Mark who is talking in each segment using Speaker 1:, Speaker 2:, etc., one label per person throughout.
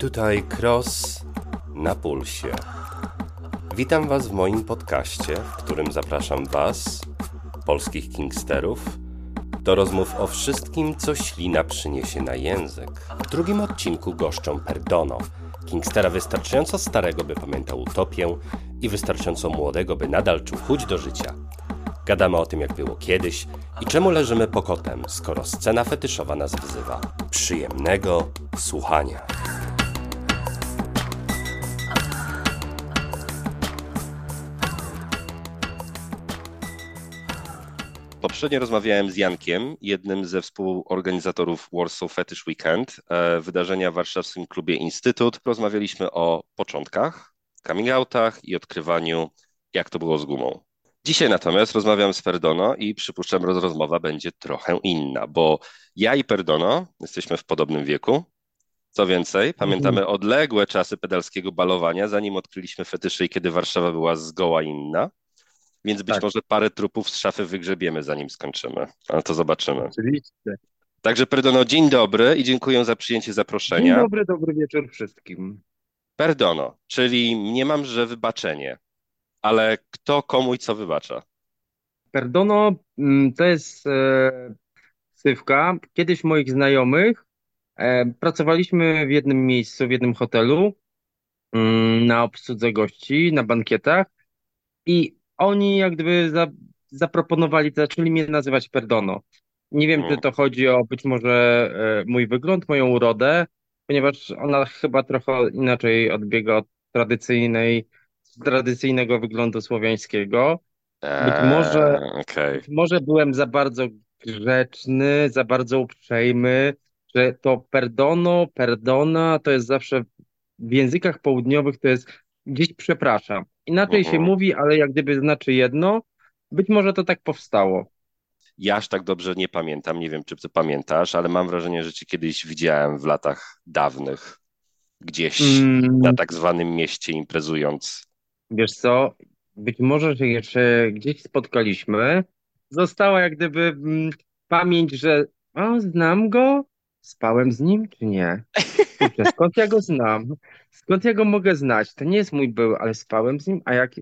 Speaker 1: Tutaj Cross na pulsie. Witam Was w moim podcaście, w którym zapraszam Was, polskich kingsterów, do rozmów o wszystkim, co ślina przyniesie na język. W drugim odcinku goszczą Perdono, kingstera wystarczająco starego, by pamiętał utopię i wystarczająco młodego, by nadal czuł chuć do życia. Gadamy o tym, jak było kiedyś i czemu leżymy pokotem, skoro scena fetyszowa nas wzywa. Przyjemnego słuchania. Poprzednio rozmawiałem z Jankiem, jednym ze współorganizatorów Warsaw Fetish Weekend, e, wydarzenia w warszawskim klubie Instytut. Rozmawialiśmy o początkach, coming outach i odkrywaniu, jak to było z gumą. Dzisiaj natomiast rozmawiam z Perdono i przypuszczam, że rozmowa będzie trochę inna, bo ja i Perdono jesteśmy w podobnym wieku. Co więcej, pamiętamy mhm. odległe czasy pedalskiego balowania, zanim odkryliśmy fetyszy i kiedy Warszawa była zgoła inna. Więc być tak. może parę trupów z szafy wygrzebiemy, zanim skończymy. Ale to zobaczymy.
Speaker 2: Oczywiście.
Speaker 1: Także Perdono, dzień dobry i dziękuję za przyjęcie zaproszenia.
Speaker 2: Dzień dobry, dobry wieczór wszystkim.
Speaker 1: Perdono, czyli nie mam, że wybaczenie, ale kto komu i co wybacza?
Speaker 2: Perdono mm, to jest e, ksywka. Kiedyś moich znajomych e, pracowaliśmy w jednym miejscu, w jednym hotelu mm, na obsłudze gości, na bankietach i oni jak gdyby za, zaproponowali, zaczęli mnie nazywać Perdono. Nie wiem, czy to chodzi o być może e, mój wygląd, moją urodę, ponieważ ona chyba trochę inaczej odbiega od tradycyjnej, tradycyjnego wyglądu słowiańskiego. Być eee, może, okay. być może byłem za bardzo grzeczny, za bardzo uprzejmy, że to perdono, perdona to jest zawsze w językach południowych to jest gdzieś przepraszam. Inaczej się mówi, ale jak gdyby znaczy jedno. Być może to tak powstało.
Speaker 1: Ja aż tak dobrze nie pamiętam, nie wiem, czy ty pamiętasz, ale mam wrażenie, że cię kiedyś widziałem w latach dawnych, gdzieś mm. na tak zwanym mieście imprezując.
Speaker 2: Wiesz co, być może, że jeszcze gdzieś spotkaliśmy. Została jak gdyby mm, pamięć, że o, znam go, spałem z nim, czy nie? Kurczę, skąd ja go znam? Skąd ja go mogę znać? To nie jest mój był, ale spałem z nim, a jak...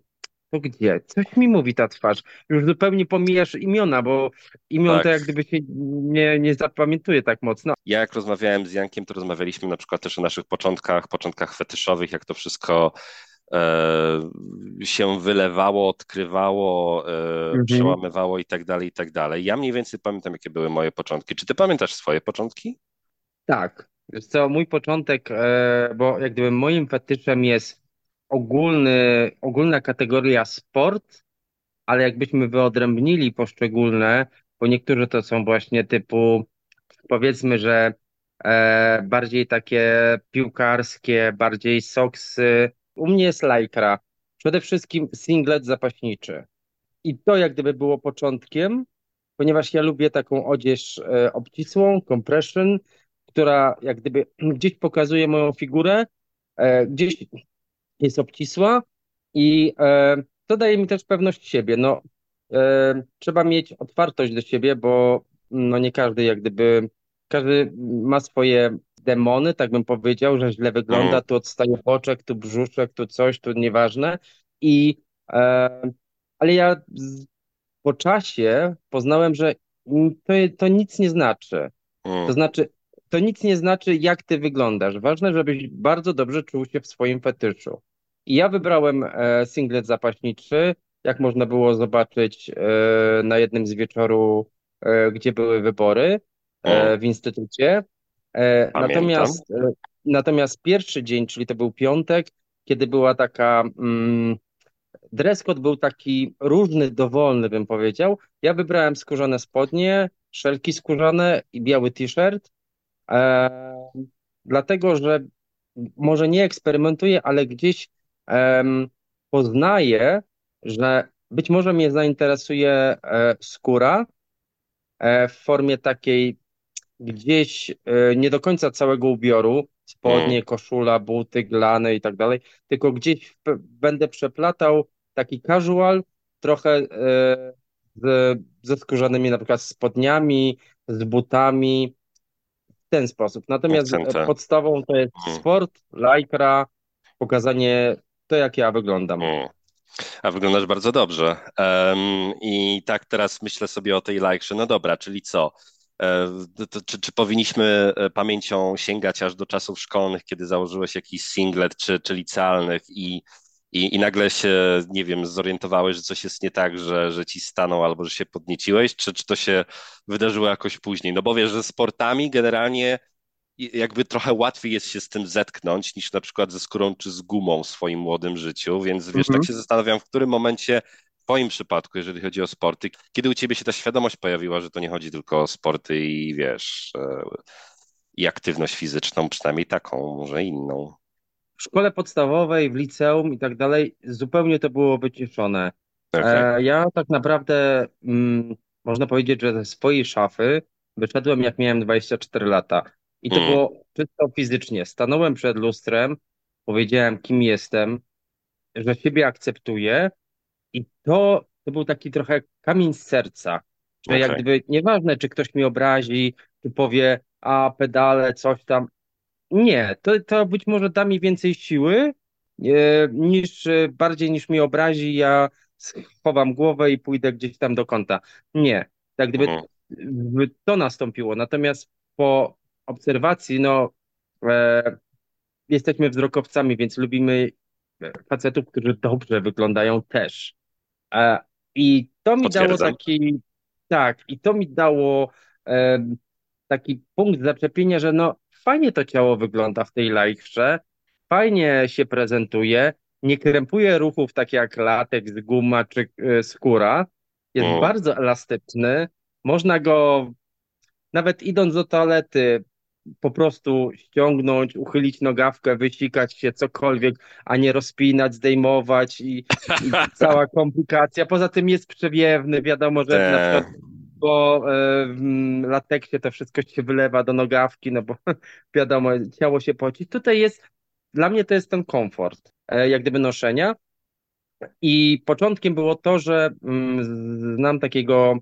Speaker 2: To gdzie? Coś mi mówi ta twarz. Już zupełnie pomijasz imiona, bo imion tak. to jak gdyby się nie, nie zapamiętuje tak mocno.
Speaker 1: Ja jak rozmawiałem z Jankiem, to rozmawialiśmy na przykład też o naszych początkach, początkach fetyszowych, jak to wszystko e, się wylewało, odkrywało, e, mhm. przełamywało i tak dalej, i tak dalej. Ja mniej więcej pamiętam, jakie były moje początki. Czy ty pamiętasz swoje początki?
Speaker 2: Tak, Wiesz co, mój początek, e, bo jak gdyby moim fetyszem jest ogólny, ogólna kategoria sport, ale jakbyśmy wyodrębnili poszczególne, bo niektóre to są właśnie typu, powiedzmy, że e, bardziej takie piłkarskie, bardziej soksy. U mnie jest lajkra. Przede wszystkim singlet zapaśniczy. I to jak gdyby było początkiem, ponieważ ja lubię taką odzież e, obcisłą, compression, która jak gdyby gdzieś pokazuje moją figurę, e, gdzieś jest obcisła i e, to daje mi też pewność siebie. No, e, trzeba mieć otwartość do siebie, bo no nie każdy jak gdyby, każdy ma swoje demony, tak bym powiedział, że źle wygląda, mm. tu odstaje boczek, tu brzuszek, tu coś, tu nieważne i ale ja po czasie poznałem, że to, to nic nie znaczy. Mm. To znaczy, to nic nie znaczy, jak ty wyglądasz. Ważne, żebyś bardzo dobrze czuł się w swoim fetyszu. I ja wybrałem e, singlet zapaśniczy, jak można było zobaczyć e, na jednym z wieczoru, e, gdzie były wybory w instytucie. Natomiast, natomiast pierwszy dzień, czyli to był piątek, kiedy była taka. Mm, dress code był taki różny, dowolny, bym powiedział. Ja wybrałem skórzane spodnie, szelki skórzane i biały t-shirt. E, dlatego, że może nie eksperymentuję, ale gdzieś e, poznaję, że być może mnie zainteresuje e, skóra e, w formie takiej gdzieś e, nie do końca całego ubioru, spodnie, mm. koszula, buty, glany i tak dalej, tylko gdzieś będę przeplatał taki casual, trochę e, z, ze skórzanymi na przykład spodniami, z butami, ten sposób. Natomiast
Speaker 1: Akcenty.
Speaker 2: podstawą to jest
Speaker 1: Mm.
Speaker 2: sport, lajkra, pokazanie to, jak ja wyglądam.
Speaker 1: Mm. A wyglądasz bardzo dobrze. Em, I tak teraz myślę sobie o tej lajkrze. No dobra, czyli co? E, to, czy, czy powinniśmy e, pamięcią sięgać aż do czasów szkolnych, kiedy założyłeś jakiś singlet, czy, czy licealnych i, i, i nagle się, nie wiem, zorientowałeś, że coś jest nie tak, że, że ci stanął albo że się podnieciłeś, czy, czy to się wydarzyło jakoś później? No bo wiesz, że sportami generalnie jakby trochę łatwiej jest się z tym zetknąć niż na przykład ze skórą czy z gumą w swoim młodym życiu, więc wiesz,
Speaker 2: Mhm.
Speaker 1: tak się zastanawiam, w którym momencie w twoim przypadku, jeżeli chodzi o sporty, kiedy u ciebie się ta świadomość pojawiła, że to nie chodzi tylko o sporty i wiesz, e, i aktywność fizyczną, przynajmniej taką, może inną.
Speaker 2: W szkole podstawowej, w liceum i tak dalej, zupełnie to było wyciszone.
Speaker 1: Okej.
Speaker 2: E, ja tak naprawdę, mm, można powiedzieć, że ze swojej szafy wyszedłem jak miałem 24 lata. I to
Speaker 1: Mm,
Speaker 2: było czysto fizycznie. Stanąłem przed lustrem, powiedziałem, kim jestem, że siebie akceptuję i to, to był taki trochę kamień z serca, że jak
Speaker 1: okej.
Speaker 2: gdyby nieważne, czy ktoś mi obrazi, czy powie, a pedale, coś tam. Nie, to, to być może da mi więcej siły, e, niż e, bardziej niż mi obrazi, ja schowam głowę i pójdę gdzieś tam do kąta. Nie, tak gdyby w- to nastąpiło. Natomiast po obserwacji, no, e, jesteśmy wzrokowcami, więc lubimy e, facetów, którzy dobrze wyglądają też. E, I to mi dało taki, tak, i to mi dało e, taki punkt zaczepienia, że no fajnie to ciało wygląda w tej lajkrze, fajnie się prezentuje, nie krępuje ruchów tak jak lateks, guma czy skóra, jest
Speaker 1: Mm,
Speaker 2: bardzo elastyczny, można go nawet idąc do toalety po prostu ściągnąć, uchylić nogawkę, wysikać się, cokolwiek, a nie rozpinać, zdejmować i, i cała komplikacja. Poza tym jest przewiewny, wiadomo, że na przykład po e, mm, lateksie to wszystko się wylewa do nogawki, no bo wiadomo, ciało się poci. Tutaj jest, dla mnie to jest ten komfort, e, jak gdyby noszenia. I początkiem było to, że mm, znam takiego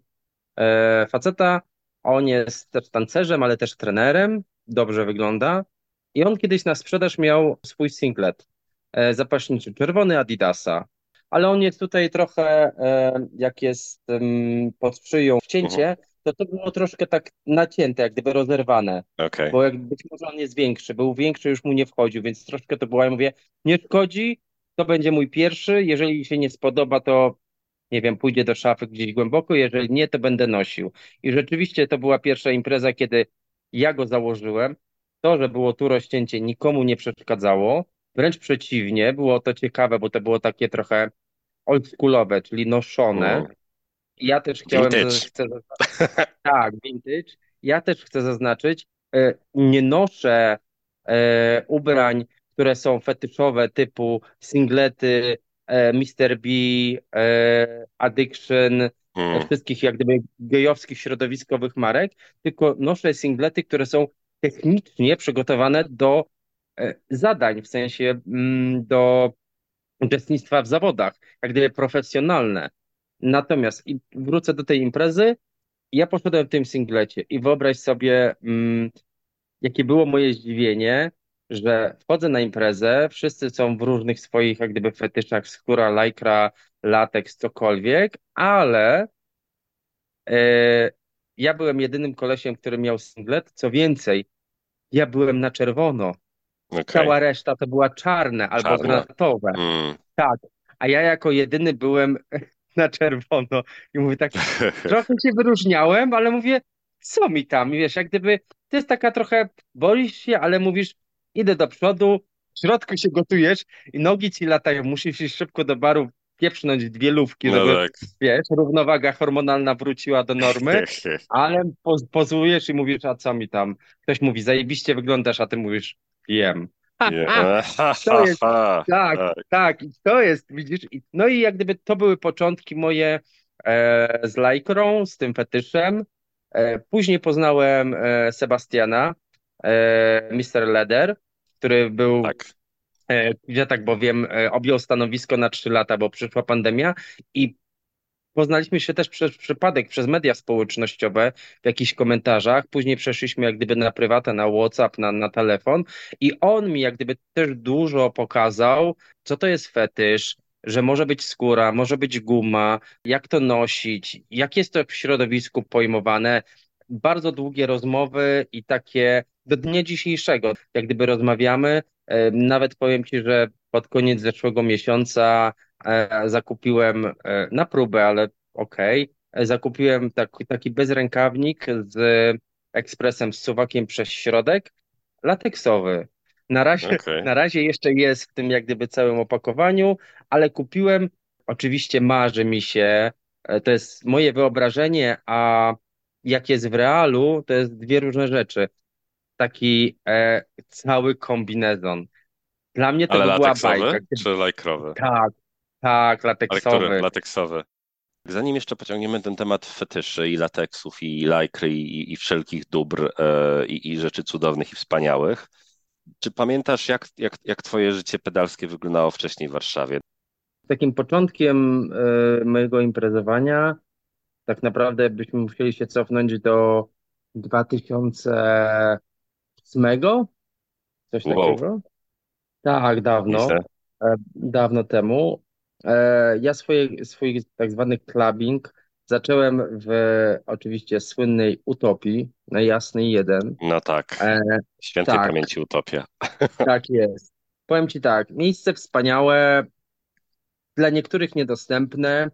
Speaker 2: e, faceta, on jest też tancerzem, ale też trenerem, dobrze wygląda. I on kiedyś na sprzedaż miał swój singlet zapaśniczy, czerwony Adidasa. Ale on jest tutaj trochę, e, jak jest pod szyją
Speaker 1: mhm,
Speaker 2: wcięcie, to to było troszkę tak nacięte, jak gdyby rozerwane.
Speaker 1: okej.
Speaker 2: Bo jak być może on jest większy, był większy, już mu nie wchodził, więc troszkę to było. Ja mówię, nie szkodzi, to będzie mój pierwszy. Jeżeli się nie spodoba, to nie wiem, pójdzie do szafy gdzieś głęboko, jeżeli nie, to będę nosił. I rzeczywiście to była pierwsza impreza, kiedy ja go założyłem. To, że było tu rozcięcie, nikomu nie przeszkadzało. Wręcz przeciwnie, było to ciekawe, bo to było takie trochę oldschoolowe, czyli noszone.
Speaker 1: Mm,
Speaker 2: Ja też chciałem,
Speaker 1: vintage.
Speaker 2: chcę, tak, vintage. Ja też chcę zaznaczyć, e, nie noszę e, ubrań, które są fetyszowe, typu singlety, e, Mr. B, Addiction, e,
Speaker 1: Mm,
Speaker 2: wszystkich jak gdyby gejowskich środowiskowych marek, tylko noszę singlety, które są technicznie przygotowane do zadań, w sensie mm, do uczestnictwa w zawodach, jak gdyby profesjonalne. Natomiast wrócę do tej imprezy, ja poszedłem w tym singlecie i wyobraź sobie, mm, jakie było moje zdziwienie, że wchodzę na imprezę, wszyscy są w różnych swoich jak gdyby fetyszach, skóra, lajkra, lateks, cokolwiek, ale e, ja byłem jedynym kolesiem, który miał singlet. Co więcej, ja byłem na czerwono.
Speaker 1: Okej.
Speaker 2: Cała reszta to była czarne albo
Speaker 1: Czarne.
Speaker 2: granatowe.
Speaker 1: Mm.
Speaker 2: Tak, a ja jako jedyny byłem na czerwono i mówię tak, trochę się wyróżniałem, ale mówię, co mi tam, wiesz, jak gdyby, to jest taka trochę, boisz się, ale mówisz, idę do przodu, w środku się gotujesz i nogi ci latają, musisz iść szybko do baru, pieprznąć dwie lówki,
Speaker 1: No
Speaker 2: żeby,
Speaker 1: tak.
Speaker 2: wiesz, równowaga hormonalna wróciła do normy, ale poz pozujesz i mówisz, a co mi tam, ktoś mówi, zajebiście wyglądasz, a ty mówisz, jem. Ha, ha. To jest- Tak,
Speaker 1: tak.
Speaker 2: tak, i to jest, widzisz, i, no i jak gdyby to były początki moje e, z lajkrą, z tym fetyszem. E, później poznałem e, Sebastiana, e, Mr. Leder, który był,
Speaker 1: Tak.
Speaker 2: e, że tak powiem, e, objął stanowisko na trzy lata, bo przyszła pandemia i Poznaliśmy się też przez przypadek, przez media społecznościowe, w jakichś komentarzach. Później przeszliśmy jak gdyby na prywatę, na WhatsApp, na, na telefon i on mi jak gdyby też dużo pokazał, co to jest fetysz, że może być skóra, może być guma, jak to nosić, jak jest to w środowisku pojmowane. Bardzo długie rozmowy i takie do dnia dzisiejszego, jak gdyby rozmawiamy. E, nawet powiem Ci, że pod koniec zeszłego miesiąca zakupiłem e, na próbę, ale okej, okay, zakupiłem tak, taki bezrękawnik z ekspresem, z suwakiem przez środek, lateksowy. Na razie, okay. na razie jeszcze jest w tym jak gdyby całym opakowaniu, ale kupiłem, oczywiście marzy mi się, to jest moje wyobrażenie, a jak jest w realu, to jest dwie różne rzeczy. Taki e, cały kombinezon. Dla mnie to
Speaker 1: Ale
Speaker 2: by była bajka.
Speaker 1: czy lajkrowy?
Speaker 2: Tak, tak,
Speaker 1: Ale
Speaker 2: lateksowy.
Speaker 1: który? Lateksowy. Zanim jeszcze pociągniemy ten temat fetyszy i lateksów i lajkry i, i wszelkich dóbr e, i, i rzeczy cudownych i wspaniałych, czy pamiętasz jak, jak, jak twoje życie pedalskie wyglądało wcześniej w Warszawie?
Speaker 2: Takim początkiem e, mojego imprezowania tak naprawdę byśmy musieli się cofnąć do 2008, coś
Speaker 1: Wow,
Speaker 2: takiego. Tak, dawno, e, dawno temu. E, Ja swoje, swój tak zwany clubbing zacząłem w oczywiście słynnej Utopii na Jasnej 1.
Speaker 1: No tak.
Speaker 2: E,
Speaker 1: Świętej
Speaker 2: tak,
Speaker 1: pamięci utopia.
Speaker 2: tak jest. Powiem Ci tak, miejsce wspaniałe, dla niektórych niedostępne.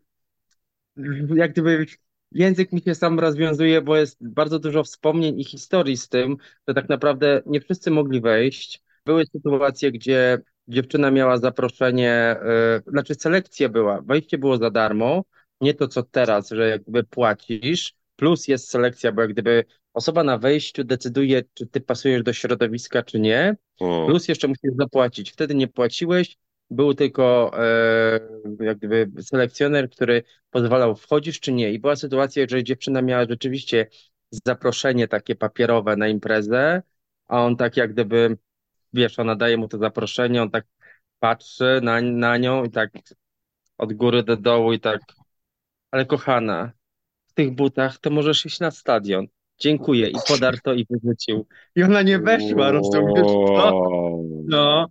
Speaker 2: Jak gdyby język mi się sam rozwiązuje, bo jest bardzo dużo wspomnień i historii z tym, że tak naprawdę nie wszyscy mogli wejść. Były sytuacje, gdzie dziewczyna miała zaproszenie, yy, znaczy selekcja była, wejście było za darmo, nie to co teraz, że jakby płacisz, plus jest selekcja, bo jak gdyby osoba na wejściu decyduje, czy ty pasujesz do środowiska, czy nie,
Speaker 1: Mm.
Speaker 2: plus jeszcze musisz zapłacić. Wtedy nie płaciłeś, był tylko e, jak gdyby selekcjoner, który pozwalał wchodzisz czy nie. I była sytuacja, że dziewczyna miała rzeczywiście zaproszenie takie papierowe na imprezę, a on tak jak gdyby, wiesz, ona daje mu to zaproszenie, on tak patrzy na, na nią i tak od góry do dołu i tak, ale kochana, w tych butach to możesz iść na stadion. Dziękuję. I podarł to i wyrzucił. I ona nie weszła, rozumiesz to? No,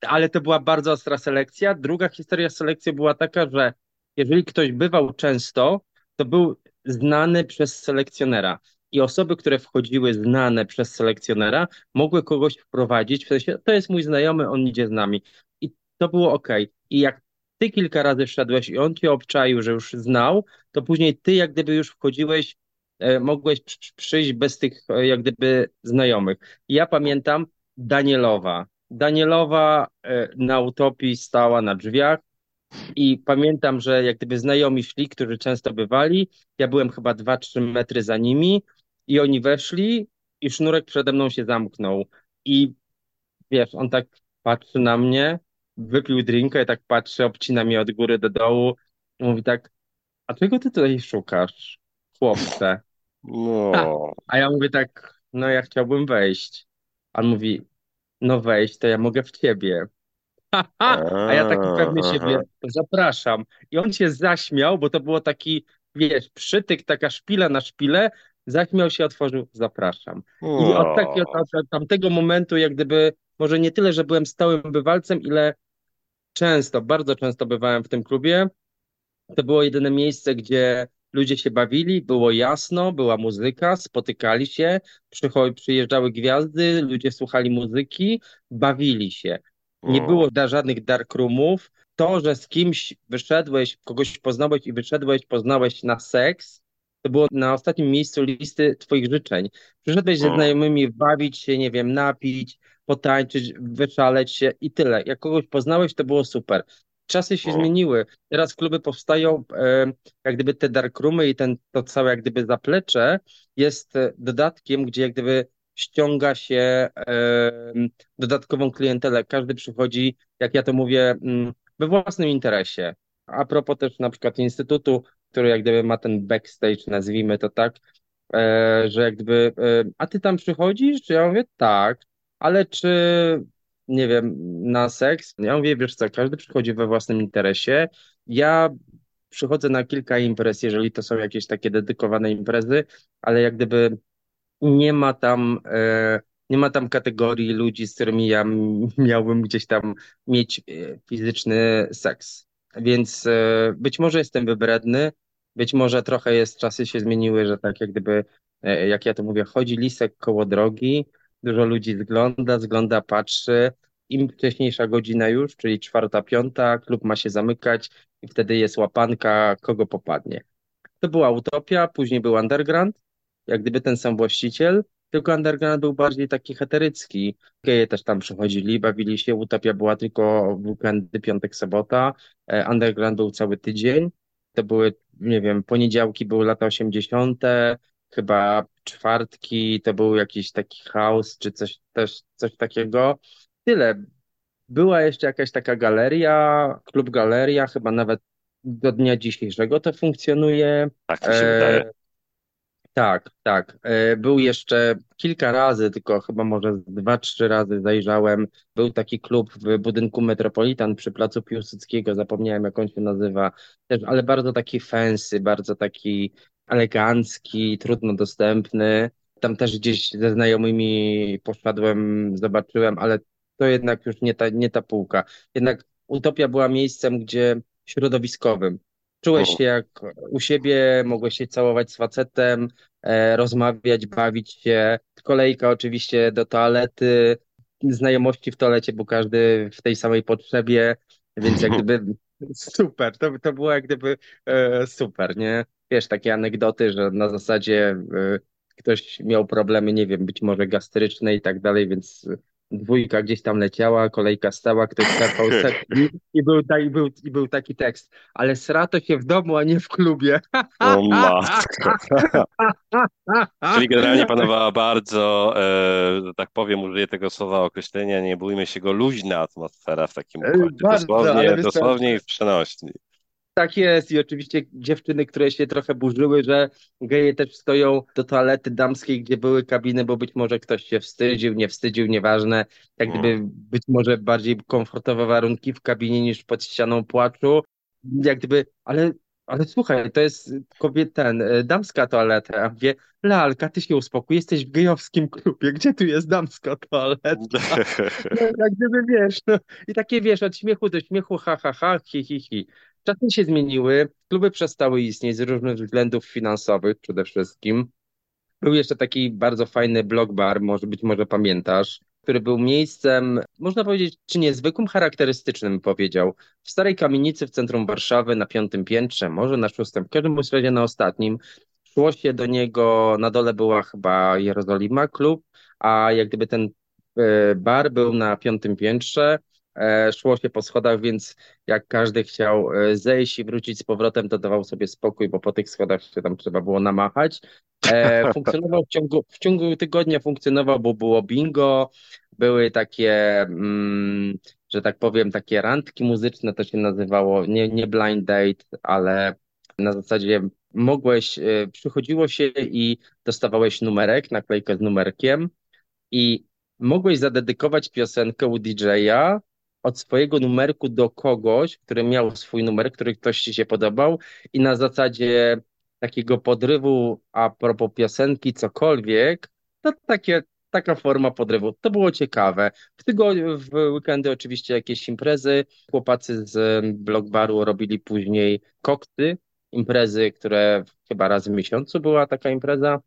Speaker 2: ale to była bardzo ostra selekcja. Druga historia selekcji była taka, że jeżeli ktoś bywał często, to był znany przez selekcjonera. I osoby, które wchodziły znane przez selekcjonera, mogły kogoś wprowadzić, w sensie, to jest mój znajomy, on idzie z nami. I to było ok. I jak ty kilka razy wszedłeś i on cię obczaił, że już znał, to później ty jak gdyby już wchodziłeś, e, mogłeś przy- przy- przyjść bez tych e, jak gdyby znajomych. Ja pamiętam Danielowa. Danielowa e, na Utopii stała na drzwiach i pamiętam, że jak gdyby znajomi szli, którzy często bywali, ja byłem chyba 2-3 metry za nimi i oni weszli i sznurek przede mną się zamknął. I wiesz, on tak patrzy na mnie, wypił drinka i tak patrzy, obcina mnie od góry do dołu i mówi tak, a czego ty tutaj szukasz, chłopcze?
Speaker 1: No.
Speaker 2: A ja mówię tak, no ja chciałbym wejść. A on mówi, no wejść, to ja mogę w ciebie.
Speaker 1: A,
Speaker 2: A ja taki pewny siebie, zapraszam. I on się zaśmiał, bo to było taki, wiesz, przytyk, taka szpila na szpilę. Zaśmiał się, otworzył, zapraszam. I od takiego, od tamtego momentu, jak gdyby, może nie tyle, że byłem stałym bywalcem, ile często, bardzo często bywałem w tym klubie. To było jedyne miejsce, gdzie ludzie się bawili, było jasno, była muzyka, spotykali się, przyjeżdżały gwiazdy, ludzie słuchali muzyki, bawili się. Nie było da żadnych darkroomów. To, że z kimś wyszedłeś, kogoś poznałeś i wyszedłeś, poznałeś na seks, to było na ostatnim miejscu listy twoich życzeń. Przyszedłeś ze znajomymi bawić się, nie wiem, napić, potańczyć, wyszaleć się i tyle. Jak kogoś poznałeś, to było super. Czasy się zmieniły. Teraz kluby powstają, e, jak gdyby te darkroomy i ten, to całe jak gdyby zaplecze jest e, dodatkiem, gdzie jak gdyby ściąga się e, dodatkową klientelę. Każdy przychodzi, jak ja to mówię, mm, we własnym interesie. A propos też na przykład instytutu, który jak gdyby ma ten backstage, nazwijmy to tak, e, że jak gdyby, e, a ty tam przychodzisz? Czy ja mówię, tak, ale czy, nie wiem, na seks? Ja mówię, wiesz co, każdy przychodzi we własnym interesie. Ja przychodzę na kilka imprez, jeżeli to są jakieś takie dedykowane imprezy, ale jak gdyby nie ma tam, e, nie ma tam kategorii ludzi, z którymi ja miałbym gdzieś tam mieć fizyczny seks. Więc być może jestem wybredny, być może trochę jest, czasy się zmieniły, że tak jak gdyby, jak ja to mówię, chodzi lisek koło drogi, dużo ludzi zgląda, zgląda, patrzy. Im wcześniejsza godzina już, czyli czwarta, piąta, klub ma się zamykać i wtedy jest łapanka, kogo popadnie. To była utopia, później był underground, jak gdyby ten sam właściciel, tylko underground był bardziej taki heterycki. Geje też tam przychodzili, bawili się, utopia była tylko w weekendy, piątek, sobota, e, underground był cały tydzień. To były, nie wiem, poniedziałki były lata osiemdziesiąte, chyba czwartki to był jakiś taki house, czy coś też, coś takiego. Tyle. Była jeszcze jakaś taka galeria, klub galeria, chyba nawet do dnia dzisiejszego to funkcjonuje.
Speaker 1: Tak mi się wydaje.
Speaker 2: Tak, tak. E, był jeszcze kilka razy, tylko chyba może dwa, trzy razy zajrzałem. Był taki klub w budynku Metropolitan przy placu Piłsudskiego, zapomniałem jak on się nazywa, też, ale bardzo taki fancy, bardzo taki elegancki, trudno dostępny. Tam też gdzieś ze znajomymi poszedłem, zobaczyłem, ale to jednak już nie ta, nie ta półka. Jednak Utopia była miejscem, gdzie środowiskowym. Czułeś się jak u siebie, mogłeś się całować z facetem, e, rozmawiać, bawić się. Kolejka oczywiście do toalety, znajomości w toalecie, bo każdy w tej samej potrzebie, więc jak gdyby super, to, to było jak gdyby e, super, nie? Wiesz, takie anegdoty, że na zasadzie e, ktoś miał problemy, nie wiem, być może gastryczne i tak dalej, więc dwójka gdzieś tam leciała, kolejka stała, ktoś skakał i, i, był, i, był, i był taki tekst, ale srato się w domu, a nie w klubie.
Speaker 1: O matko. Czyli generalnie panowała bardzo, e, tak powiem, użyję tego słowa określenia, nie bójmy się go, luźna atmosfera w takim układzie. Bardzo, dosłownie, dosłownie i w przenośni.
Speaker 2: Tak jest i oczywiście dziewczyny, które się trochę burzyły, że geje też stoją do toalety damskiej, gdzie były kabiny, bo być może ktoś się wstydził, nie wstydził, nieważne. Jak gdyby mm. być może bardziej komfortowe warunki w kabinie niż pod ścianą płaczu. Jak gdyby, ale, ale słuchaj, to jest kobiet ten, e, damska toaleta. A wie, lalka, ty się uspokój, jesteś w gejowskim klubie, gdzie tu jest damska toaleta? No, jak gdyby wiesz, no, i takie wiesz, od śmiechu do śmiechu, ha, ha, ha, hi, hi, hi. Czasy się zmieniły, kluby przestały istnieć z różnych względów finansowych przede wszystkim. Był jeszcze taki bardzo fajny blog bar, może być może pamiętasz, który był miejscem, można powiedzieć, czy niezwykłym, charakterystycznym, powiedział. W starej kamienicy w centrum Warszawy na piątym piętrze, może na szóstym, w każdym razie na ostatnim. Szło się do niego, na dole była chyba Jerozolima klub, a jak gdyby ten e, bar był na piątym piętrze szło się po schodach, więc jak każdy chciał e, zejść i wrócić z powrotem, to dawał sobie spokój, bo po tych schodach się tam trzeba było namachać. E, funkcjonował w ciągu, w ciągu tygodnia funkcjonował, bo było bingo, były takie, mm, że tak powiem, takie randki muzyczne, to się nazywało, nie, nie blind date, ale na zasadzie mogłeś, przychodziło się i dostawałeś numerek, naklejkę z numerkiem i mogłeś zadedykować piosenkę u DJ-a, od swojego numerku do kogoś, który miał swój numer, który ktoś ci się podobał i na zasadzie takiego podrywu a propos piosenki, cokolwiek, to takie, taka forma podrywu. To było ciekawe. W tygodniu, w weekendy oczywiście jakieś imprezy. Chłopacy z Blockbaru robili później kokty, imprezy, które chyba raz w miesiącu była taka impreza.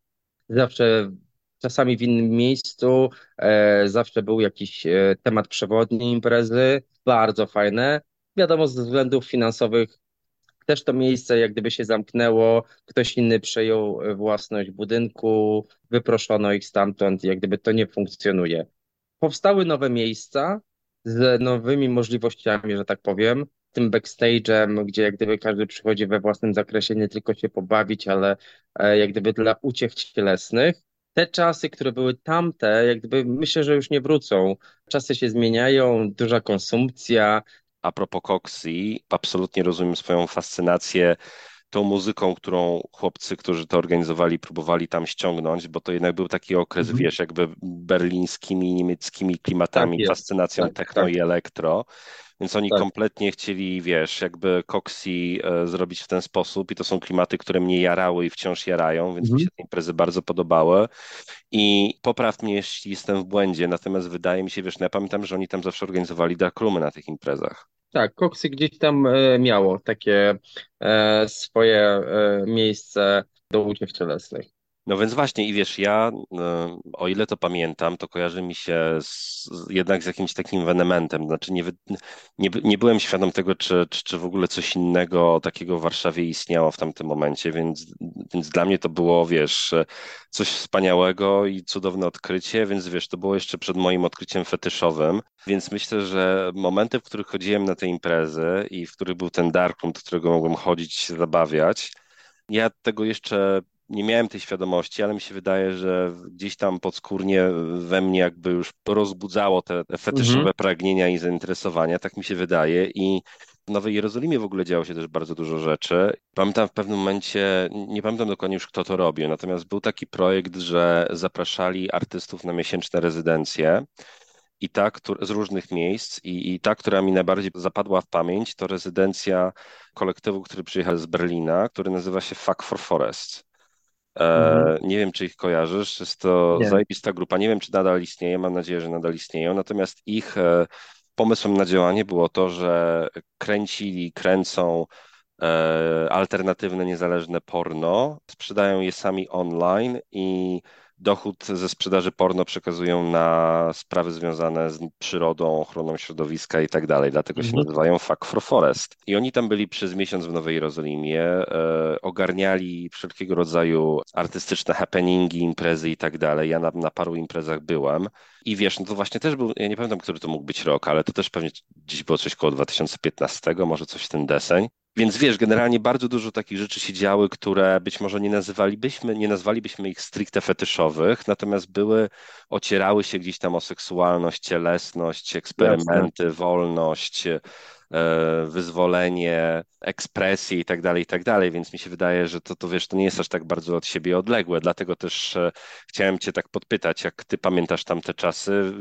Speaker 2: Zawsze czasami w innym miejscu. E, zawsze był jakiś e, temat przewodni imprezy, bardzo fajne. Wiadomo, ze względów finansowych też to miejsce jak gdyby się zamknęło, ktoś inny przejął e, własność budynku, wyproszono ich stamtąd, jak gdyby to nie funkcjonuje. Powstały nowe miejsca z nowymi możliwościami, że tak powiem, tym backstage'em, gdzie jak gdyby każdy przychodzi we własnym zakresie nie tylko się pobawić, ale jak gdyby dla uciech cielesnych te czasy, które były tamte, jak gdyby myślę, że już nie wrócą. Czasy się zmieniają, duża konsumpcja.
Speaker 1: A propos Coxy, absolutnie rozumiem swoją fascynację tą muzyką, którą chłopcy, którzy to organizowali, próbowali tam ściągnąć, bo to jednak był taki okres, mm -hmm. wiesz, jakby berlińskimi, niemieckimi klimatami, tak fascynacją tak, techno tak. i elektro. Więc oni
Speaker 2: Tak.
Speaker 1: kompletnie chcieli, wiesz, jakby Coxi e, zrobić w ten sposób i to są klimaty, które mnie jarały i wciąż jarają, więc mi
Speaker 2: Mhm.
Speaker 1: się te imprezy bardzo podobały. I popraw mnie, jeśli jestem w błędzie, natomiast wydaje mi się, wiesz, no ja pamiętam, że oni tam zawsze organizowali darkroomy na tych imprezach.
Speaker 2: Tak, Coxy gdzieś tam e, miało takie e, swoje miejsce do uciech cielesnych.
Speaker 1: No więc właśnie i wiesz, ja o ile to pamiętam, to kojarzy mi się z, jednak z jakimś takim wenementem. Znaczy nie, nie, nie byłem świadom tego, czy, czy, czy w ogóle coś innego takiego w Warszawie istniało w tamtym momencie, więc, więc dla mnie to było, wiesz, coś wspaniałego i cudowne odkrycie, więc wiesz, to było jeszcze przed moim odkryciem fetyszowym. Więc myślę, że momenty, w których chodziłem na te imprezy i w których był ten darkroom, do którego mogłem chodzić, się zabawiać, ja tego jeszcze nie miałem tej świadomości, ale mi się wydaje, że gdzieś tam podskórnie we mnie jakby już rozbudzało te fetyszowe
Speaker 2: Mhm.
Speaker 1: pragnienia i zainteresowania, tak mi się wydaje. I w Nowej Jerozolimie w ogóle działo się też bardzo dużo rzeczy. Pamiętam w pewnym momencie, nie pamiętam dokładnie już kto to robił, natomiast był taki projekt, że zapraszali artystów na miesięczne rezydencje. I ta, któr- z różnych miejsc, i, i ta, która mi najbardziej zapadła w pamięć, to rezydencja kolektywu, który przyjechał z Berlina, który nazywa się Fuck for Forest.
Speaker 2: Mhm.
Speaker 1: E, nie wiem, czy ich kojarzysz, jest to
Speaker 2: Nie.
Speaker 1: zajebista grupa. Nie wiem, czy nadal istnieje, mam nadzieję, że nadal istnieją. Natomiast ich e, pomysłem na działanie było to, że kręcili, kręcą e, alternatywne, niezależne porno, sprzedają je sami online i dochód ze sprzedaży porno przekazują na sprawy związane z przyrodą, ochroną środowiska i tak dalej. Dlatego się
Speaker 2: Mhm.
Speaker 1: nazywają Fuck for Forest. I oni tam byli przez miesiąc w Nowej Jerozolimie, e, ogarniali wszelkiego rodzaju artystyczne happeningi, imprezy i tak dalej. Ja na, na paru imprezach byłem. I wiesz, no to właśnie też był, ja nie pamiętam, który to mógł być rok, ale to też pewnie gdzieś było coś koło 2015, może coś w ten deseń. Więc wiesz, generalnie bardzo dużo takich rzeczy się działy, które być może nie nazywalibyśmy, nie nazwalibyśmy ich stricte fetyszowych, natomiast były, ocierały się gdzieś tam o seksualność, cielesność, eksperymenty, wolność, e, wyzwolenie, ekspresję i tak dalej, i tak dalej, więc mi się wydaje, że to, to wiesz, to nie jest aż tak bardzo od siebie odległe, dlatego też e, chciałem Cię tak podpytać, jak Ty pamiętasz tamte czasy,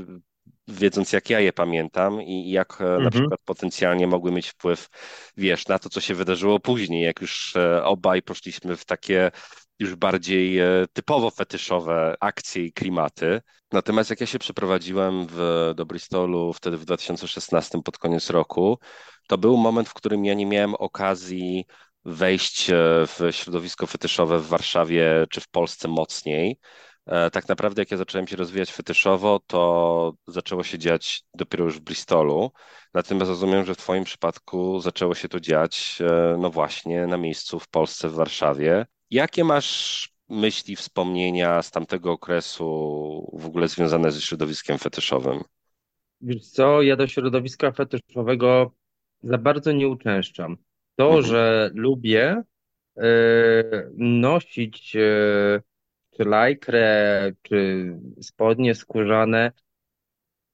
Speaker 1: wiedząc jak ja je pamiętam i jak e, na
Speaker 2: Mhm.
Speaker 1: przykład potencjalnie mogły mieć wpływ, wiesz, na to, co się wydarzyło później, jak już e, obaj poszliśmy w takie już bardziej e, typowo fetyszowe akcje i klimaty. Natomiast jak ja się przeprowadziłem w, do Bristolu wtedy w 2016 pod koniec roku, to był moment, w którym ja nie miałem okazji wejść w środowisko fetyszowe w Warszawie czy w Polsce mocniej. E, Tak naprawdę, jak ja zacząłem się rozwijać fetyszowo, to zaczęło się dziać dopiero już w Bristolu. Natomiast rozumiem, że w Twoim przypadku zaczęło się to dziać, e, no właśnie, na miejscu w Polsce, w Warszawie. Jakie masz myśli, wspomnienia z tamtego okresu w ogóle związane ze środowiskiem fetyszowym?
Speaker 2: Wiesz co, ja do środowiska fetyszowego za bardzo nie uczęszczam. To,
Speaker 1: Mhm.
Speaker 2: że lubię e, nosić e, czy lajkrę, czy spodnie skórzane,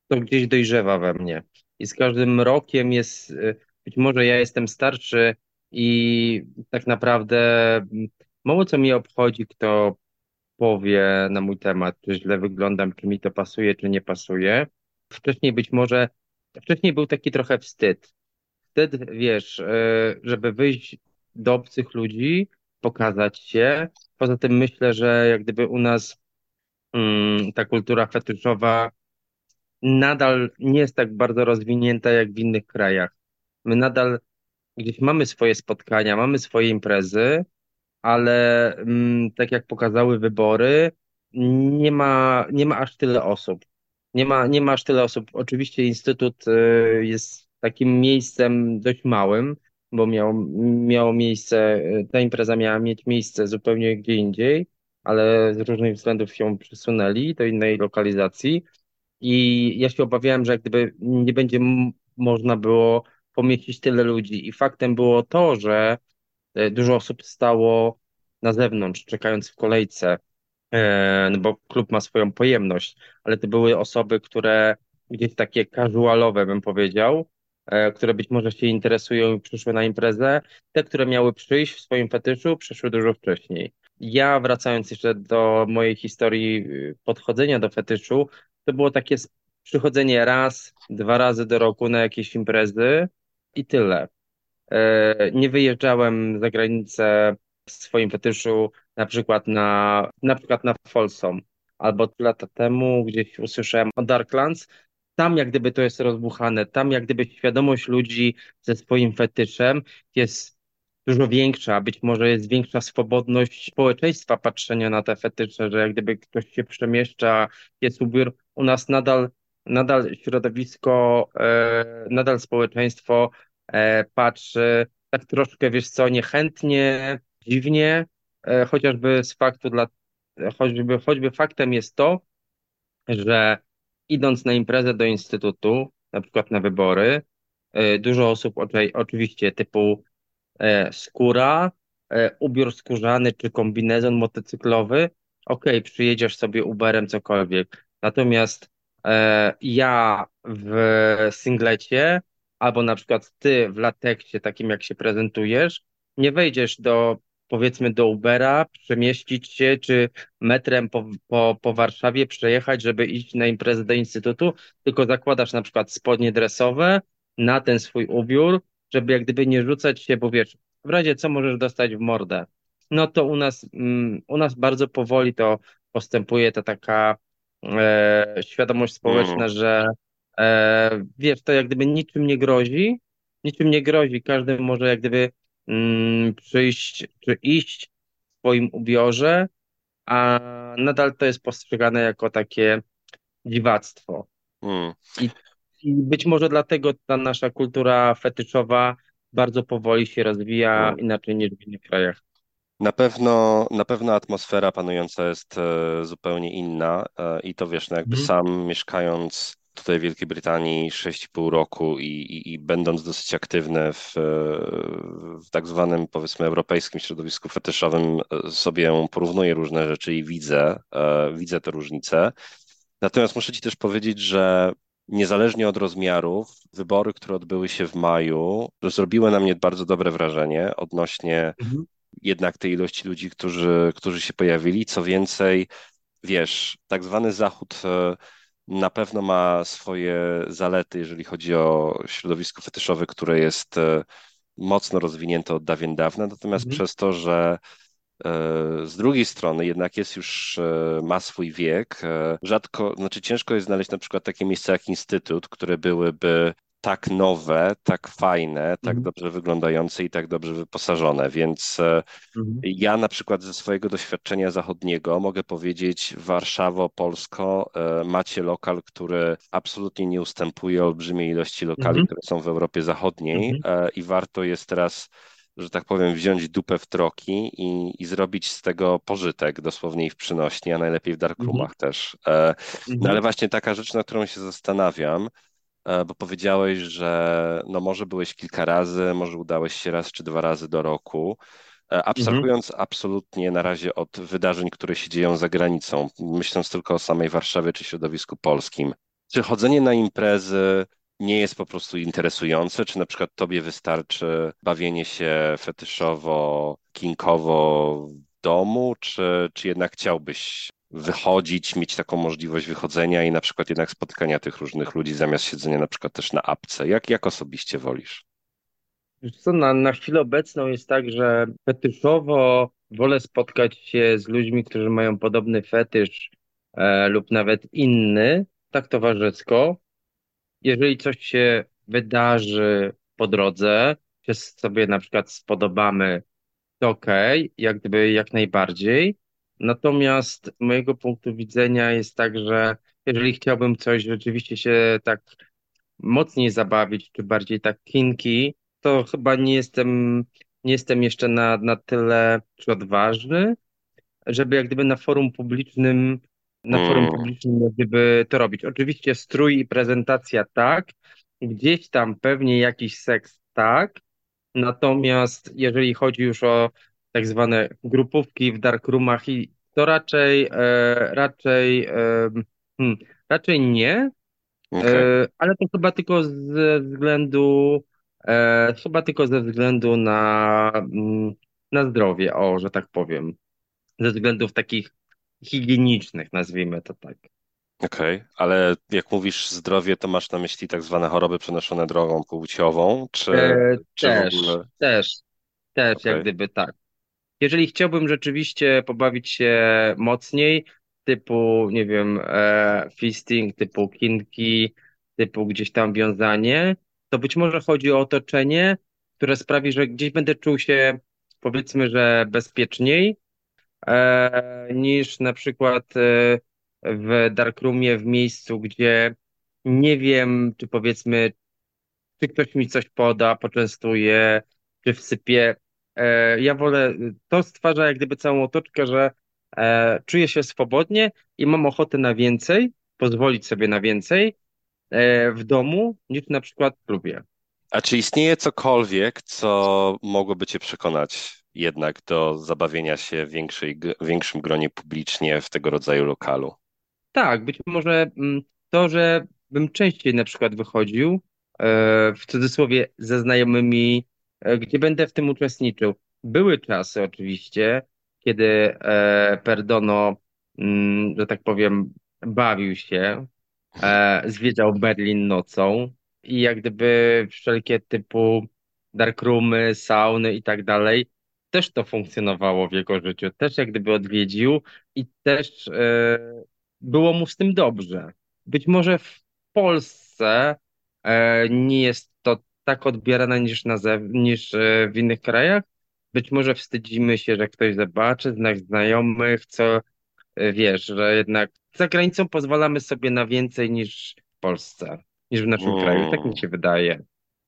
Speaker 2: to gdzieś dojrzewa we mnie. I z każdym rokiem jest, e, być może ja jestem starszy i tak naprawdę mm, mało co mnie obchodzi, kto powie na mój temat, czy źle wyglądam, czy mi to pasuje, czy nie pasuje. Wcześniej być może, wcześniej był taki trochę wstyd. Wstyd, wiesz, e, żeby wyjść do obcych ludzi, pokazać się. Poza tym myślę, że jak gdyby u nas mm, ta kultura fetyszowa nadal nie jest tak bardzo rozwinięta jak w innych krajach. My nadal gdzieś mamy swoje spotkania, mamy swoje imprezy, ale mm, tak jak pokazały wybory, nie ma, nie ma aż tyle osób. Nie ma, nie ma aż tyle osób. Oczywiście Instytut y, jest takim miejscem dość małym, bo miał, miało miejsce, ta impreza miała mieć miejsce zupełnie gdzie indziej, ale z różnych względów się przesunęli do innej lokalizacji. I ja się obawiałem, że jak gdyby nie będzie można było pomieścić tyle ludzi. I faktem było to, że e, dużo osób stało na zewnątrz, czekając w kolejce, e, no bo klub ma swoją pojemność, ale to były osoby, które gdzieś takie casualowe, bym powiedział, które być może się interesują i przyszły na imprezę. Te, które miały przyjść w swoim fetyszu, przyszły dużo wcześniej. Ja, wracając jeszcze do mojej historii y, podchodzenia do fetyszu, to było takie przychodzenie raz, dwa razy do roku na jakieś imprezy i tyle. E, Nie wyjeżdżałem za granicę w swoim fetyszu, na przykład na, na przykład na Folsom, albo lata temu gdzieś usłyszałem o Darklands. Tam jak gdyby to jest rozbuchane, tam jak gdyby świadomość ludzi ze swoim fetyszem jest dużo większa, być może jest większa swobodność społeczeństwa patrzenia na te fetysze, że jak gdyby ktoś się przemieszcza, jest ubiór, u nas nadal, nadal środowisko, e, nadal społeczeństwo e, patrzy tak troszkę, wiesz co, niechętnie, dziwnie, e, chociażby z faktu dla, choćby, choćby faktem jest to, że idąc na imprezę do instytutu, na przykład na wybory, e, dużo osób oczy- oczywiście typu e, skóra, e, ubiór skórzany czy kombinezon motocyklowy, okej, przyjedziesz sobie Uberem, cokolwiek. Natomiast ja w singlecie, albo na przykład ty w lateksie, takim jak się prezentujesz, nie wejdziesz do, powiedzmy, do Ubera, przemieścić się, czy metrem po, po, po Warszawie przejechać, żeby iść na imprezę do instytutu, tylko zakładasz na przykład spodnie dresowe na ten swój ubiór, żeby jak gdyby nie rzucać się, bo wiesz, w razie co możesz dostać w mordę. No to u nas, mm, u nas bardzo powoli to postępuje, to taka e, świadomość
Speaker 1: Mm,
Speaker 2: społeczna, że e, wiesz, to jak gdyby niczym nie grozi, niczym nie grozi, każdy może jak gdyby mm, przyjść czy iść w swoim ubiorze, a nadal to jest postrzegane jako takie dziwactwo.
Speaker 1: mm.
Speaker 2: I, I być może dlatego ta nasza kultura fetyszowa bardzo powoli się rozwija,
Speaker 1: mm.
Speaker 2: inaczej niż w innych krajach.
Speaker 1: Na pewno, na pewno atmosfera panująca jest e, zupełnie inna e, i to wiesz, no jakby
Speaker 2: Mhm,
Speaker 1: sam mieszkając tutaj w Wielkiej Brytanii 6,5 roku i, i, i będąc dosyć aktywny w, e, w tak zwanym powiedzmy europejskim środowisku fetyszowym e, sobie porównuję różne rzeczy i widzę, e, widzę te różnice. Natomiast muszę Ci też powiedzieć, że niezależnie od rozmiarów, wybory, które odbyły się w maju, zrobiły na mnie bardzo dobre wrażenie odnośnie
Speaker 2: mhm,
Speaker 1: jednak tej ilości ludzi, którzy, którzy się pojawili. Co więcej, wiesz, tak zwany Zachód e, na pewno ma swoje zalety, jeżeli chodzi o środowisko fetyszowe, które jest e, mocno rozwinięte od dawien dawna, natomiast
Speaker 2: mhm,
Speaker 1: przez to, że e, z drugiej strony jednak jest już, ma swój wiek. Rzadko, znaczy ciężko jest znaleźć na przykład takie miejsca jak Instytut, które byłyby tak nowe, tak fajne, tak
Speaker 2: mhm,
Speaker 1: dobrze wyglądające i tak dobrze wyposażone, więc
Speaker 2: mhm,
Speaker 1: ja na przykład ze swojego doświadczenia zachodniego mogę powiedzieć, Warszawo, Polsko, e, macie lokal, który absolutnie nie ustępuje olbrzymiej ilości lokali,
Speaker 2: mhm,
Speaker 1: które są w Europie Zachodniej
Speaker 2: mhm,
Speaker 1: e, i warto jest teraz, że tak powiem, wziąć dupę w troki i, i zrobić z tego pożytek, dosłownie i w przynośni, a najlepiej w
Speaker 2: mhm,
Speaker 1: darkroomach też. E, No
Speaker 2: mhm,
Speaker 1: ale właśnie taka rzecz, nad którą się zastanawiam, e, bo powiedziałeś, że no może byłeś kilka razy, może udałeś się raz czy dwa razy do roku. E,
Speaker 2: mhm,
Speaker 1: Abstrahując absolutnie na razie od wydarzeń, które się dzieją za granicą, myśląc tylko o samej Warszawie czy środowisku polskim, czy chodzenie na imprezy nie jest po prostu interesujące? Czy na przykład tobie wystarczy bawienie się fetyszowo, kinkowo w domu, czy, czy jednak chciałbyś wychodzić, mieć taką możliwość wychodzenia i na przykład jednak spotkania tych różnych ludzi zamiast siedzenia na przykład też na apce? Jak, jak osobiście wolisz?
Speaker 2: Co, na, na chwilę obecną jest tak, że fetyszowo wolę spotkać się z ludźmi, którzy mają podobny fetysz e, lub nawet inny, tak towarzysko. Jeżeli coś się wydarzy po drodze, czy sobie na przykład spodobamy, to okej, jak gdyby jak najbardziej. Natomiast z mojego punktu widzenia jest tak, że jeżeli chciałbym coś rzeczywiście się tak mocniej zabawić, czy bardziej tak kinki, to chyba nie jestem, nie jestem jeszcze na, na tyle czy odważny, żeby jak gdyby na forum publicznym, na forum
Speaker 1: Mm,
Speaker 2: publicznym jak gdyby to robić. Oczywiście strój i prezentacja tak, gdzieś tam pewnie jakiś seks tak, natomiast jeżeli chodzi już o tak zwane grupówki w darkroomach i to raczej, e, raczej, e, hmm, raczej nie,
Speaker 1: okej.
Speaker 2: E, ale to chyba tylko ze względu, e, chyba tylko ze względu na, mm, na zdrowie, o, że tak powiem. Ze względów takich higienicznych, nazwijmy to tak.
Speaker 1: Okej, okay. ale jak mówisz zdrowie, to masz na myśli tak zwane choroby przenoszone drogą płciową, czy,
Speaker 2: E,
Speaker 1: czy w
Speaker 2: też,
Speaker 1: ogóle?
Speaker 2: też, też jak
Speaker 1: Okej.
Speaker 2: gdyby tak. Jeżeli chciałbym rzeczywiście pobawić się mocniej, typu, nie wiem, e, fisting, typu kinki, typu gdzieś tam wiązanie, to być może chodzi o otoczenie, które sprawi, że gdzieś będę czuł się, powiedzmy, że bezpieczniej, e, niż na przykład e, w darkroomie, w miejscu, gdzie nie wiem, czy powiedzmy, czy ktoś mi coś poda, poczęstuje, czy wsypie. E, ja wolę, to stwarza jak gdyby całą otoczkę, że e, czuję się swobodnie i mam ochotę na więcej, pozwolić sobie na więcej e, w domu, niż na przykład w klubie.
Speaker 1: A czy istnieje cokolwiek, co mogłoby cię przekonać jednak do zabawienia się w większej, większym gronie publicznie w tego rodzaju lokalu?
Speaker 2: Tak, być może mm, to, że bym częściej na przykład wychodził, w cudzysłowie ze znajomymi, gdzie będę w tym uczestniczył. Były czasy oczywiście, kiedy e, Perdono, mm, że tak powiem, bawił się, e, zwiedzał Berlin nocą i jak gdyby wszelkie typu darkroomy, sauny i tak dalej, też to funkcjonowało w jego życiu, też jak gdyby odwiedził i też e, było mu z tym dobrze. Być może w Polsce e, nie jest to tak odbierane niż, na zew- niż e, w innych krajach. Być może wstydzimy się, że ktoś zobaczy, znak znajomych, co e, wiesz, że jednak za granicą pozwalamy sobie na więcej niż w Polsce, niż w naszym kraju. Tak
Speaker 1: Mm,
Speaker 2: mi się wydaje,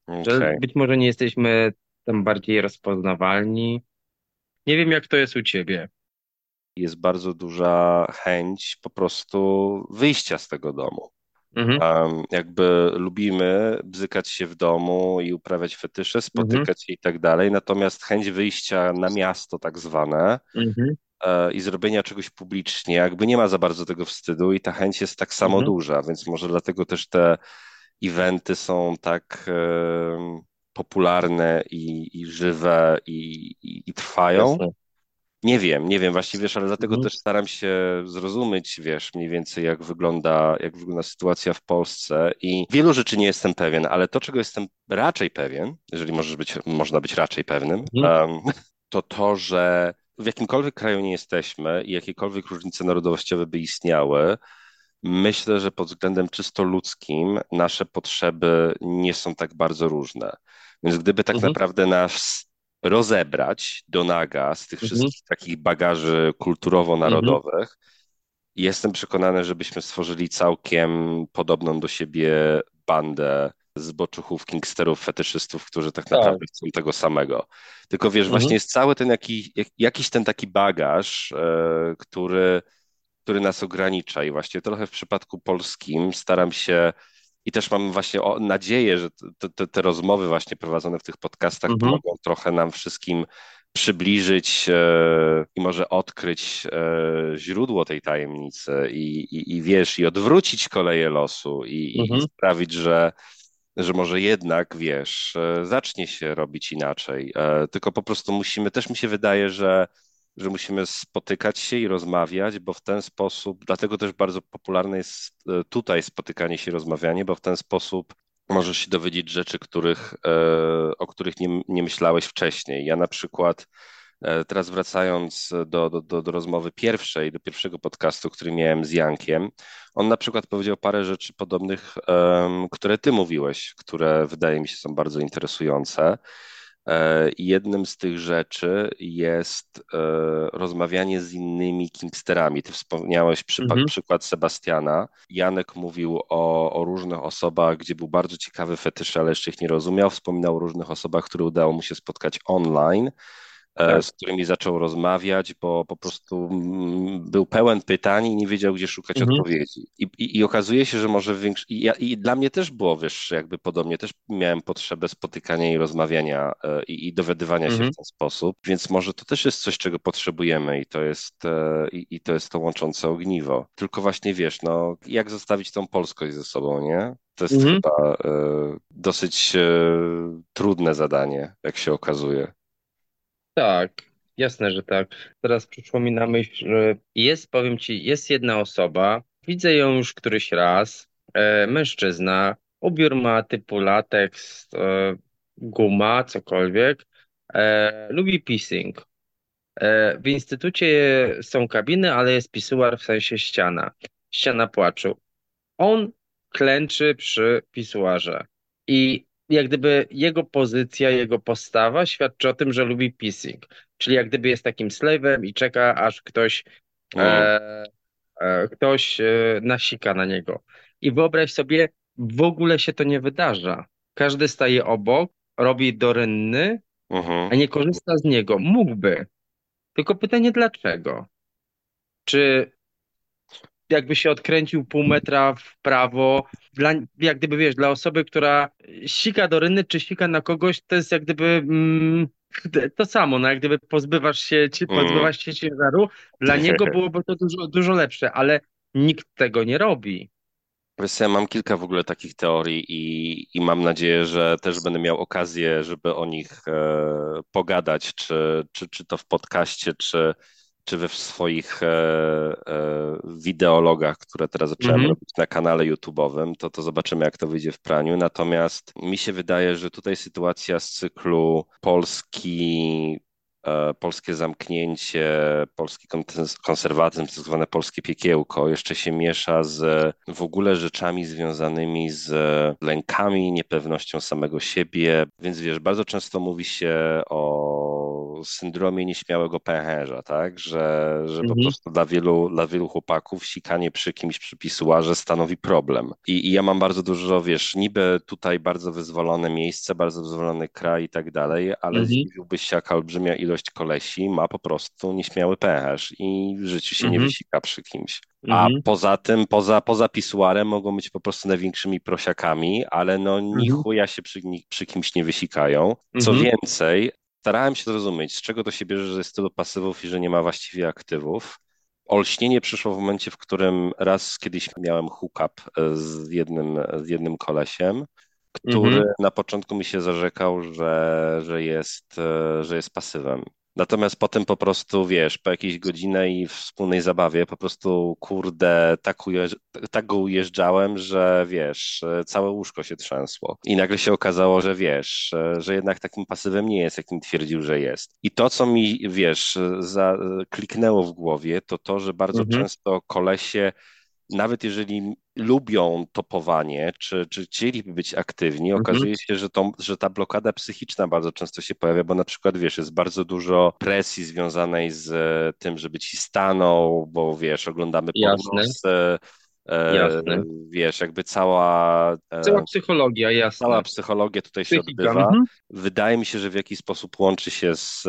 Speaker 2: że
Speaker 1: okej.
Speaker 2: być może nie jesteśmy tam bardziej rozpoznawalni. Nie wiem, jak to jest u ciebie.
Speaker 1: Jest bardzo duża chęć po prostu wyjścia z tego domu.
Speaker 2: Mhm,
Speaker 1: Um, jakby lubimy bzykać się w domu i uprawiać fetysze,
Speaker 2: mhm,
Speaker 1: spotykać się i tak dalej, natomiast chęć wyjścia na miasto tak zwane
Speaker 2: mhm,
Speaker 1: e, i zrobienia czegoś publicznie, jakby nie ma za bardzo tego wstydu i ta chęć jest tak samo
Speaker 2: mhm,
Speaker 1: duża, więc może dlatego też te eventy są tak e, popularne i, i żywe i, i, i trwają.
Speaker 2: jasne.
Speaker 1: Nie wiem, nie wiem właśnie, wiesz, ale dlatego
Speaker 2: Mhm,
Speaker 1: też staram się zrozumieć, wiesz, mniej więcej jak wygląda, jak wygląda sytuacja w Polsce i wielu rzeczy nie jestem pewien, ale to, czego jestem raczej pewien, jeżeli możesz być, można być raczej pewnym,
Speaker 2: mhm,
Speaker 1: em, to to, że w jakimkolwiek kraju nie jesteśmy i jakiekolwiek różnice narodowościowe by istniały, myślę, że pod względem czysto ludzkim nasze potrzeby nie są tak bardzo różne. Więc gdyby tak
Speaker 2: mhm,
Speaker 1: naprawdę nas rozebrać do naga z tych
Speaker 2: mhm.
Speaker 1: wszystkich takich bagaży
Speaker 2: Mhm,
Speaker 1: kulturowo-narodowych, jestem przekonany, żebyśmy stworzyli całkiem podobną do siebie bandę zboczuchów, kingsterów, fetyszystów, którzy tak
Speaker 2: tak.
Speaker 1: naprawdę chcą tego samego. Tylko wiesz, właśnie
Speaker 2: Mhm,
Speaker 1: jest cały ten jaki, jak- jakiś ten taki bagaż, e, który który nas ogranicza. I właśnie trochę w przypadku polskim staram się i też mam właśnie nadzieję, że te, te, te rozmowy właśnie prowadzone w tych podcastach
Speaker 2: mhm,
Speaker 1: pomogą trochę nam wszystkim przybliżyć e, i może odkryć e, źródło tej tajemnicy i, i, i wiesz, i odwrócić koleje losu i, i, i
Speaker 2: mhm,
Speaker 1: sprawić, że że może jednak, wiesz, e, zacznie się robić inaczej. E, Tylko po prostu musimy, też mi się wydaje, że że musimy spotykać się i rozmawiać, bo w ten sposób, dlatego też bardzo popularne jest e, tutaj spotykanie się i rozmawianie, bo w ten sposób możesz się dowiedzieć rzeczy, których, e, o których nie, nie myślałeś wcześniej. Ja na przykład e, Teraz wracając do, do, do, do rozmowy pierwszej, do pierwszego podcastu, który miałem z Jankiem, on na przykład powiedział parę rzeczy podobnych, które ty mówiłeś, które wydaje mi się są bardzo interesujące. E, I jednym z tych rzeczy jest e, rozmawianie z innymi kingsterami. Ty wspomniałeś
Speaker 2: mhm,
Speaker 1: przykład Sebastiana. Janek mówił o, o różnych osobach, gdzie był bardzo ciekawy fetysz, ale jeszcze ich nie rozumiał. Wspominał o różnych osobach, które udało mu się spotkać online
Speaker 2: tak.
Speaker 1: z którymi zaczął rozmawiać, bo po prostu mm, był pełen pytań i nie wiedział, gdzie szukać
Speaker 2: Mhm,
Speaker 1: odpowiedzi. I, i, i okazuje się, że może większy. I, ja, I dla mnie też było, wiesz, jakby podobnie, też miałem potrzebę spotykania i rozmawiania e, i, dowiadywania się w
Speaker 2: mhm,
Speaker 1: ten sposób, więc może to też jest coś, czego potrzebujemy i to jest, e, i, to jest to łączące ogniwo. Tylko właśnie wiesz, no, jak zostawić tą polskość ze sobą, nie? To jest
Speaker 2: mhm.
Speaker 1: chyba e, dosyć e, trudne zadanie, jak się okazuje.
Speaker 2: Tak, jasne, że tak. Teraz przyszło mi na myśl, że jest, powiem ci, jest jedna osoba, Widzę ją już któryś raz. E, mężczyzna, ubiór ma typu lateks, e, guma, cokolwiek. E, lubi pissing. E, w instytucie są kabiny, ale jest pisuar w sensie ściana. Ściana płaczu. On klęczy przy pisuarze. I jak gdyby jego pozycja, jego postawa świadczy o tym, że lubi pissing. Czyli jak gdyby jest takim slave'em i czeka, aż ktoś,
Speaker 1: Mm,
Speaker 2: e, e, ktoś e, nasika na niego. I wyobraź sobie, w ogóle się to nie wydarza. Każdy staje obok, robi dorynny,
Speaker 1: mhm.
Speaker 2: a nie korzysta z niego. Mógłby. Tylko pytanie dlaczego? Czy jakby się odkręcił pół metra w prawo, dla, jak gdyby wiesz, dla osoby, która sika do rynny, czy sika na kogoś, to jest jak gdyby mm, to samo, no jak gdyby pozbywasz się,
Speaker 1: Mm.
Speaker 2: pozbywasz się ciężaru, dla niego byłoby to dużo, dużo lepsze, ale nikt tego nie robi.
Speaker 1: Wiesz, ja mam kilka w ogóle takich teorii i, i mam nadzieję, że też będę miał okazję, żeby o nich e, pogadać, czy, czy, czy to w podcaście, czy, czy we swoich e, e, wideologach, które teraz zacząłem
Speaker 2: Mhm,
Speaker 1: robić na kanale YouTube'owym, to, to zobaczymy, jak to wyjdzie w praniu. Natomiast mi się wydaje, że tutaj sytuacja z cyklu Polski e, polskie zamknięcie, polski kon- konserwatyzm, tak zwane polskie piekiełko, jeszcze się miesza z w ogóle rzeczami związanymi z lękami, niepewnością samego siebie. Więc wiesz, bardzo często mówi się o syndromie nieśmiałego pęcherza, tak? Że, że po
Speaker 2: mhm,
Speaker 1: prostu dla wielu, dla wielu chłopaków sikanie przy kimś przy pisuarze stanowi problem. I, I ja mam bardzo dużo, wiesz, niby tutaj bardzo wyzwolone miejsce, bardzo wyzwolony kraj i tak dalej, ale
Speaker 2: mhm,
Speaker 1: zdziwiłbyś się, jaka olbrzymia ilość kolesi ma po prostu nieśmiały pęcherz i w życiu się nie
Speaker 2: mhm,
Speaker 1: wysika przy kimś. A
Speaker 2: mhm,
Speaker 1: poza tym, poza, poza pisuarem mogą być po prostu największymi prosiakami, ale no ni
Speaker 2: mhm,
Speaker 1: chuja się przy, ni- przy kimś nie wysikają. Co
Speaker 2: mhm,
Speaker 1: więcej, starałem się zrozumieć, z czego to się bierze, że jest tylu pasywów i że nie ma właściwie aktywów. Olśnienie przyszło w momencie, w którym raz kiedyś miałem hookup e, z jednym, z jednym kolesiem, który
Speaker 2: mhm.
Speaker 1: na początku mi się zarzekał, że, że jest, e, że jest pasywem. Natomiast potem po prostu, wiesz, po jakiejś godzinie i wspólnej zabawie po prostu, kurde, tak, ujeżdż, tak go ujeżdżałem, że wiesz, całe łóżko się trzęsło. I nagle się okazało, że wiesz, że jednak takim pasywem nie jest, jakim twierdził, że jest. I to, co mi, wiesz, za, kliknęło w głowie, to to, że bardzo
Speaker 2: mhm.
Speaker 1: często kolesie nawet jeżeli lubią topowanie, czy, czy chcieliby być aktywni,
Speaker 2: Mhm.
Speaker 1: okazuje się, że, to, że ta blokada psychiczna bardzo często się pojawia, bo na przykład, wiesz, jest bardzo dużo presji związanej z e, tym, żeby ci stanął, bo wiesz, oglądamy pornosy, e,
Speaker 2: jasne.
Speaker 1: wiesz, jakby cała,
Speaker 2: Cała
Speaker 1: e,
Speaker 2: psychologia,
Speaker 1: cała
Speaker 2: jasne.
Speaker 1: psychologia tutaj się
Speaker 2: Psychika.
Speaker 1: odbywa.
Speaker 2: Mhm.
Speaker 1: Wydaje mi się, że w jakiś sposób łączy się z,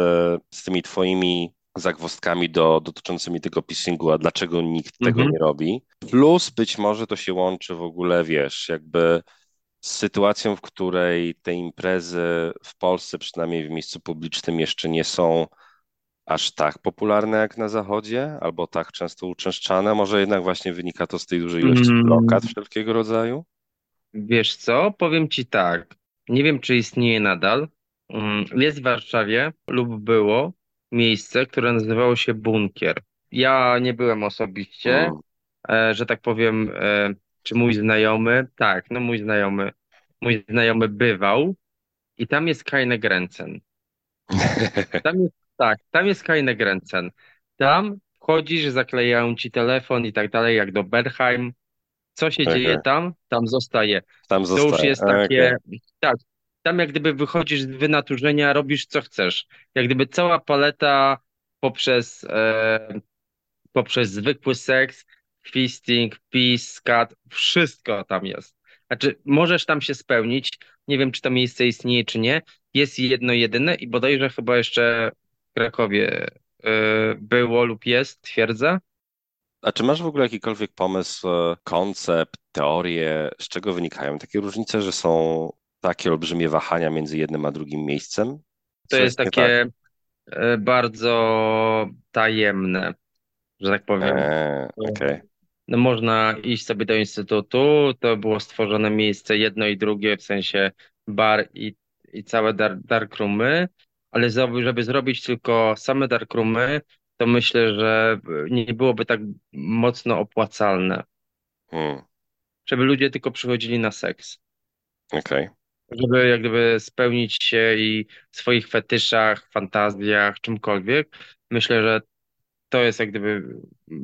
Speaker 1: z tymi twoimi zagwozdkami do, dotyczącymi tego pissingu, a dlaczego nikt tego
Speaker 2: Mhm.
Speaker 1: nie robi. Plus być może to się łączy w ogóle, wiesz, jakby z sytuacją, w której te imprezy w Polsce, przynajmniej w miejscu publicznym, jeszcze nie są aż tak popularne jak na Zachodzie, albo tak często uczęszczane. Może jednak właśnie wynika to z tej dużej ilości
Speaker 2: Mm,
Speaker 1: blokad wszelkiego rodzaju.
Speaker 2: Wiesz co? Powiem ci tak. Nie wiem, czy istnieje nadal. Mm, Jest w Warszawie lub było miejsce, które nazywało się Bunkier. Ja nie byłem osobiście, e, że tak powiem, e, czy mój znajomy, tak, no mój znajomy, mój znajomy bywał i tam jest Keine Grenzen. Tam jest, tak, tam jest Keine Grenzen. Tam wchodzisz, zaklejają ci telefon i tak dalej, jak do Berghain. Co się dzieje
Speaker 1: Okej.
Speaker 2: tam? Tam zostaje.
Speaker 1: Tam
Speaker 2: To już
Speaker 1: zostaje.
Speaker 2: jest takie, tak, tam jak gdyby wychodzisz z wynaturzenia, robisz co chcesz. Jak gdyby cała paleta poprzez, e, poprzez zwykły seks, fisting, peace, scat, wszystko tam jest. Znaczy, możesz tam się spełnić. Nie wiem, czy to miejsce istnieje, czy nie. Jest jedno jedyne i bodajże chyba jeszcze w Krakowie e, było lub jest, twierdzę.
Speaker 1: A czy masz w ogóle jakikolwiek pomysł, e, koncept, teorię, z czego wynikają takie różnice, że są takie olbrzymie wahania między jednym a drugim miejscem?
Speaker 2: To jest
Speaker 1: nie tak?
Speaker 2: takie e, bardzo tajemne, że tak powiem.
Speaker 1: Eee, okej.
Speaker 2: No można iść sobie do instytutu, to było stworzone miejsce jedno i drugie, w sensie bar i, i całe dar, darkroomy, ale żeby zrobić tylko same darkroomy, to myślę, że nie byłoby tak mocno opłacalne.
Speaker 1: Hmm.
Speaker 2: Żeby ludzie tylko przychodzili na seks.
Speaker 1: Okej.
Speaker 2: Żeby jak gdyby spełnić się i w swoich fetyszach, fantazjach, czymkolwiek. Myślę, że to jest jak gdyby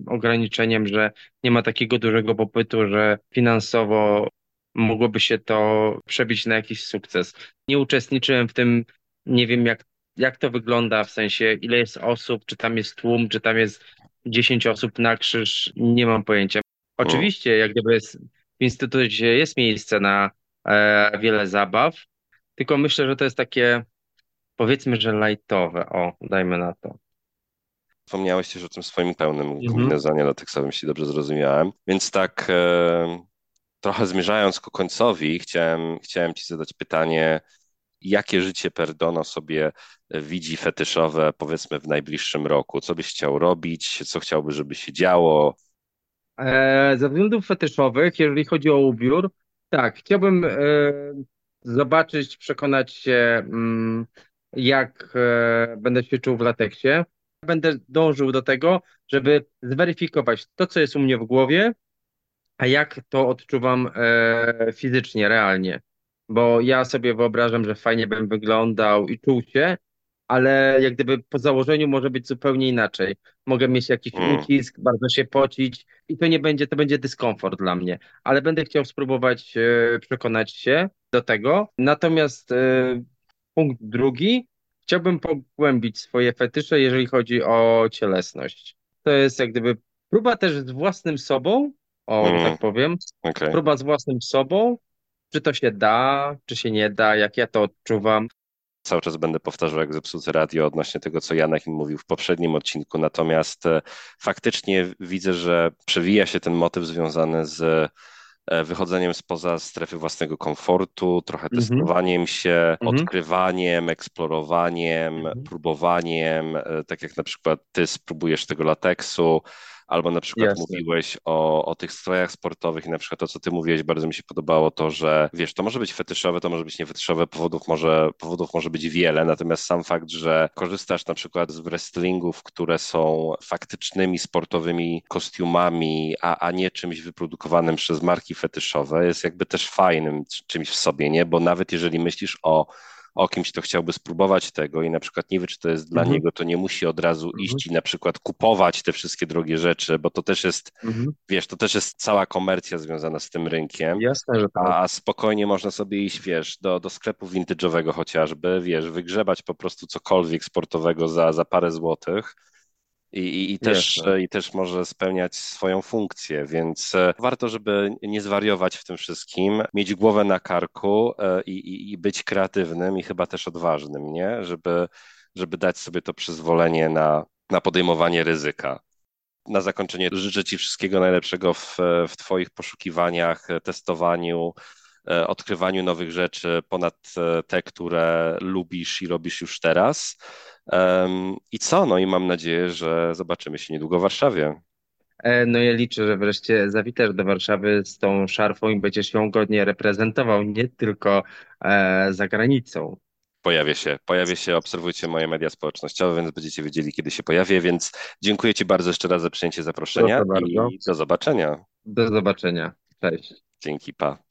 Speaker 2: ograniczeniem, że nie ma takiego dużego popytu, że finansowo mogłoby się to przebić na jakiś sukces. Nie uczestniczyłem w tym, nie wiem jak, jak to wygląda, w sensie ile jest osób, czy tam jest tłum, czy tam jest 10 osób na krzyż, nie mam pojęcia. Oczywiście, jak gdyby jest, w instytucie jest miejsce na wiele zabaw, tylko myślę, że to jest takie, powiedzmy, że lightowe, o, dajmy na to.
Speaker 1: Wspomniałeś też o tym swoim pełnym
Speaker 2: Mhm.
Speaker 1: kombinezonie lateksowym, jeśli dobrze zrozumiałem. Więc tak e, trochę zmierzając ku końcowi, chciałem, chciałem Ci zadać pytanie, jakie życie Perdono sobie widzi fetyszowe, powiedzmy, w najbliższym roku? Co byś chciał robić? Co chciałby, żeby się działo?
Speaker 2: E, ze względów fetyszowych, jeżeli chodzi o ubiór, tak, chciałbym e, zobaczyć, przekonać się, mm, jak e, będę się czuł w lateksie. Będę dążył do tego, żeby zweryfikować to, co jest u mnie w głowie, a jak to odczuwam e, fizycznie, realnie. Bo ja sobie wyobrażam, że fajnie bym wyglądał i czuł się, ale jak gdyby po założeniu może być zupełnie inaczej. Mogę mieć jakiś
Speaker 1: Mm.
Speaker 2: ucisk, bardzo się pocić i to nie będzie, to będzie dyskomfort dla mnie, ale będę chciał spróbować e, przekonać się do tego. Natomiast e, punkt drugi, chciałbym pogłębić swoje fetysze, jeżeli chodzi o cielesność. To jest jak gdyby próba też z własnym sobą, o,
Speaker 1: Mm.
Speaker 2: tak powiem,
Speaker 1: Okej.
Speaker 2: próba z własnym sobą, czy to się da, czy się nie da, jak ja to odczuwam.
Speaker 1: Cały czas będę powtarzał jak zepsute radio odnośnie tego, co Janek mi mówił w poprzednim odcinku, natomiast e, faktycznie widzę, że przewija się ten motyw związany z e, wychodzeniem spoza strefy własnego komfortu, trochę
Speaker 2: Mhm.
Speaker 1: testowaniem się,
Speaker 2: Mhm.
Speaker 1: odkrywaniem, eksplorowaniem,
Speaker 2: Mhm.
Speaker 1: próbowaniem, e, tak jak na przykład ty spróbujesz tego lateksu, albo na przykład
Speaker 2: Jasne.
Speaker 1: mówiłeś o, o tych strojach sportowych i na przykład to, co ty mówiłeś, bardzo mi się podobało to, że wiesz, to może być fetyszowe, to może być niefetyszowe, powodów może, powodów może być wiele, natomiast sam fakt, że korzystasz na przykład z wrestlingów, które są faktycznymi sportowymi kostiumami, a, a nie czymś wyprodukowanym przez marki fetyszowe, jest jakby też fajnym czymś w sobie, nie? Bo nawet jeżeli myślisz o o kimś, kto chciałby spróbować tego i na przykład nie wie, czy to jest dla
Speaker 2: Mhm.
Speaker 1: niego, to nie musi od razu
Speaker 2: Mhm.
Speaker 1: iść i na przykład kupować te wszystkie drogie rzeczy, bo to też jest,
Speaker 2: Mhm.
Speaker 1: wiesz, to też jest cała komercja związana z tym rynkiem.
Speaker 2: Jasne, że tak.
Speaker 1: A spokojnie można sobie iść, wiesz, do, do sklepu vintage'owego chociażby, wiesz, wygrzebać po prostu cokolwiek sportowego za, za parę złotych i, i, i, też,
Speaker 2: Jasne.
Speaker 1: i też może spełniać swoją funkcję, więc e, warto, żeby nie zwariować w tym wszystkim, mieć głowę na karku e, i, i, być kreatywnym i chyba też odważnym, nie? Żeby, żeby dać sobie to przyzwolenie na, na podejmowanie ryzyka. Na zakończenie życzę Ci wszystkiego najlepszego w, w Twoich poszukiwaniach, testowaniu, e, odkrywaniu nowych rzeczy ponad e, te, które lubisz i robisz już teraz. I co? No i mam nadzieję, że zobaczymy się niedługo w Warszawie.
Speaker 2: E, No ja liczę, że wreszcie zawitasz do Warszawy z tą szarfą i będziesz ją godnie reprezentował, nie tylko e, za granicą.
Speaker 1: Pojawię się, pojawię się, obserwujcie moje media społecznościowe, więc będziecie wiedzieli, kiedy się pojawię, więc dziękuję Ci bardzo jeszcze raz za przyjęcie zaproszenia i do zobaczenia.
Speaker 2: Do zobaczenia. Cześć.
Speaker 1: Dzięki, pa.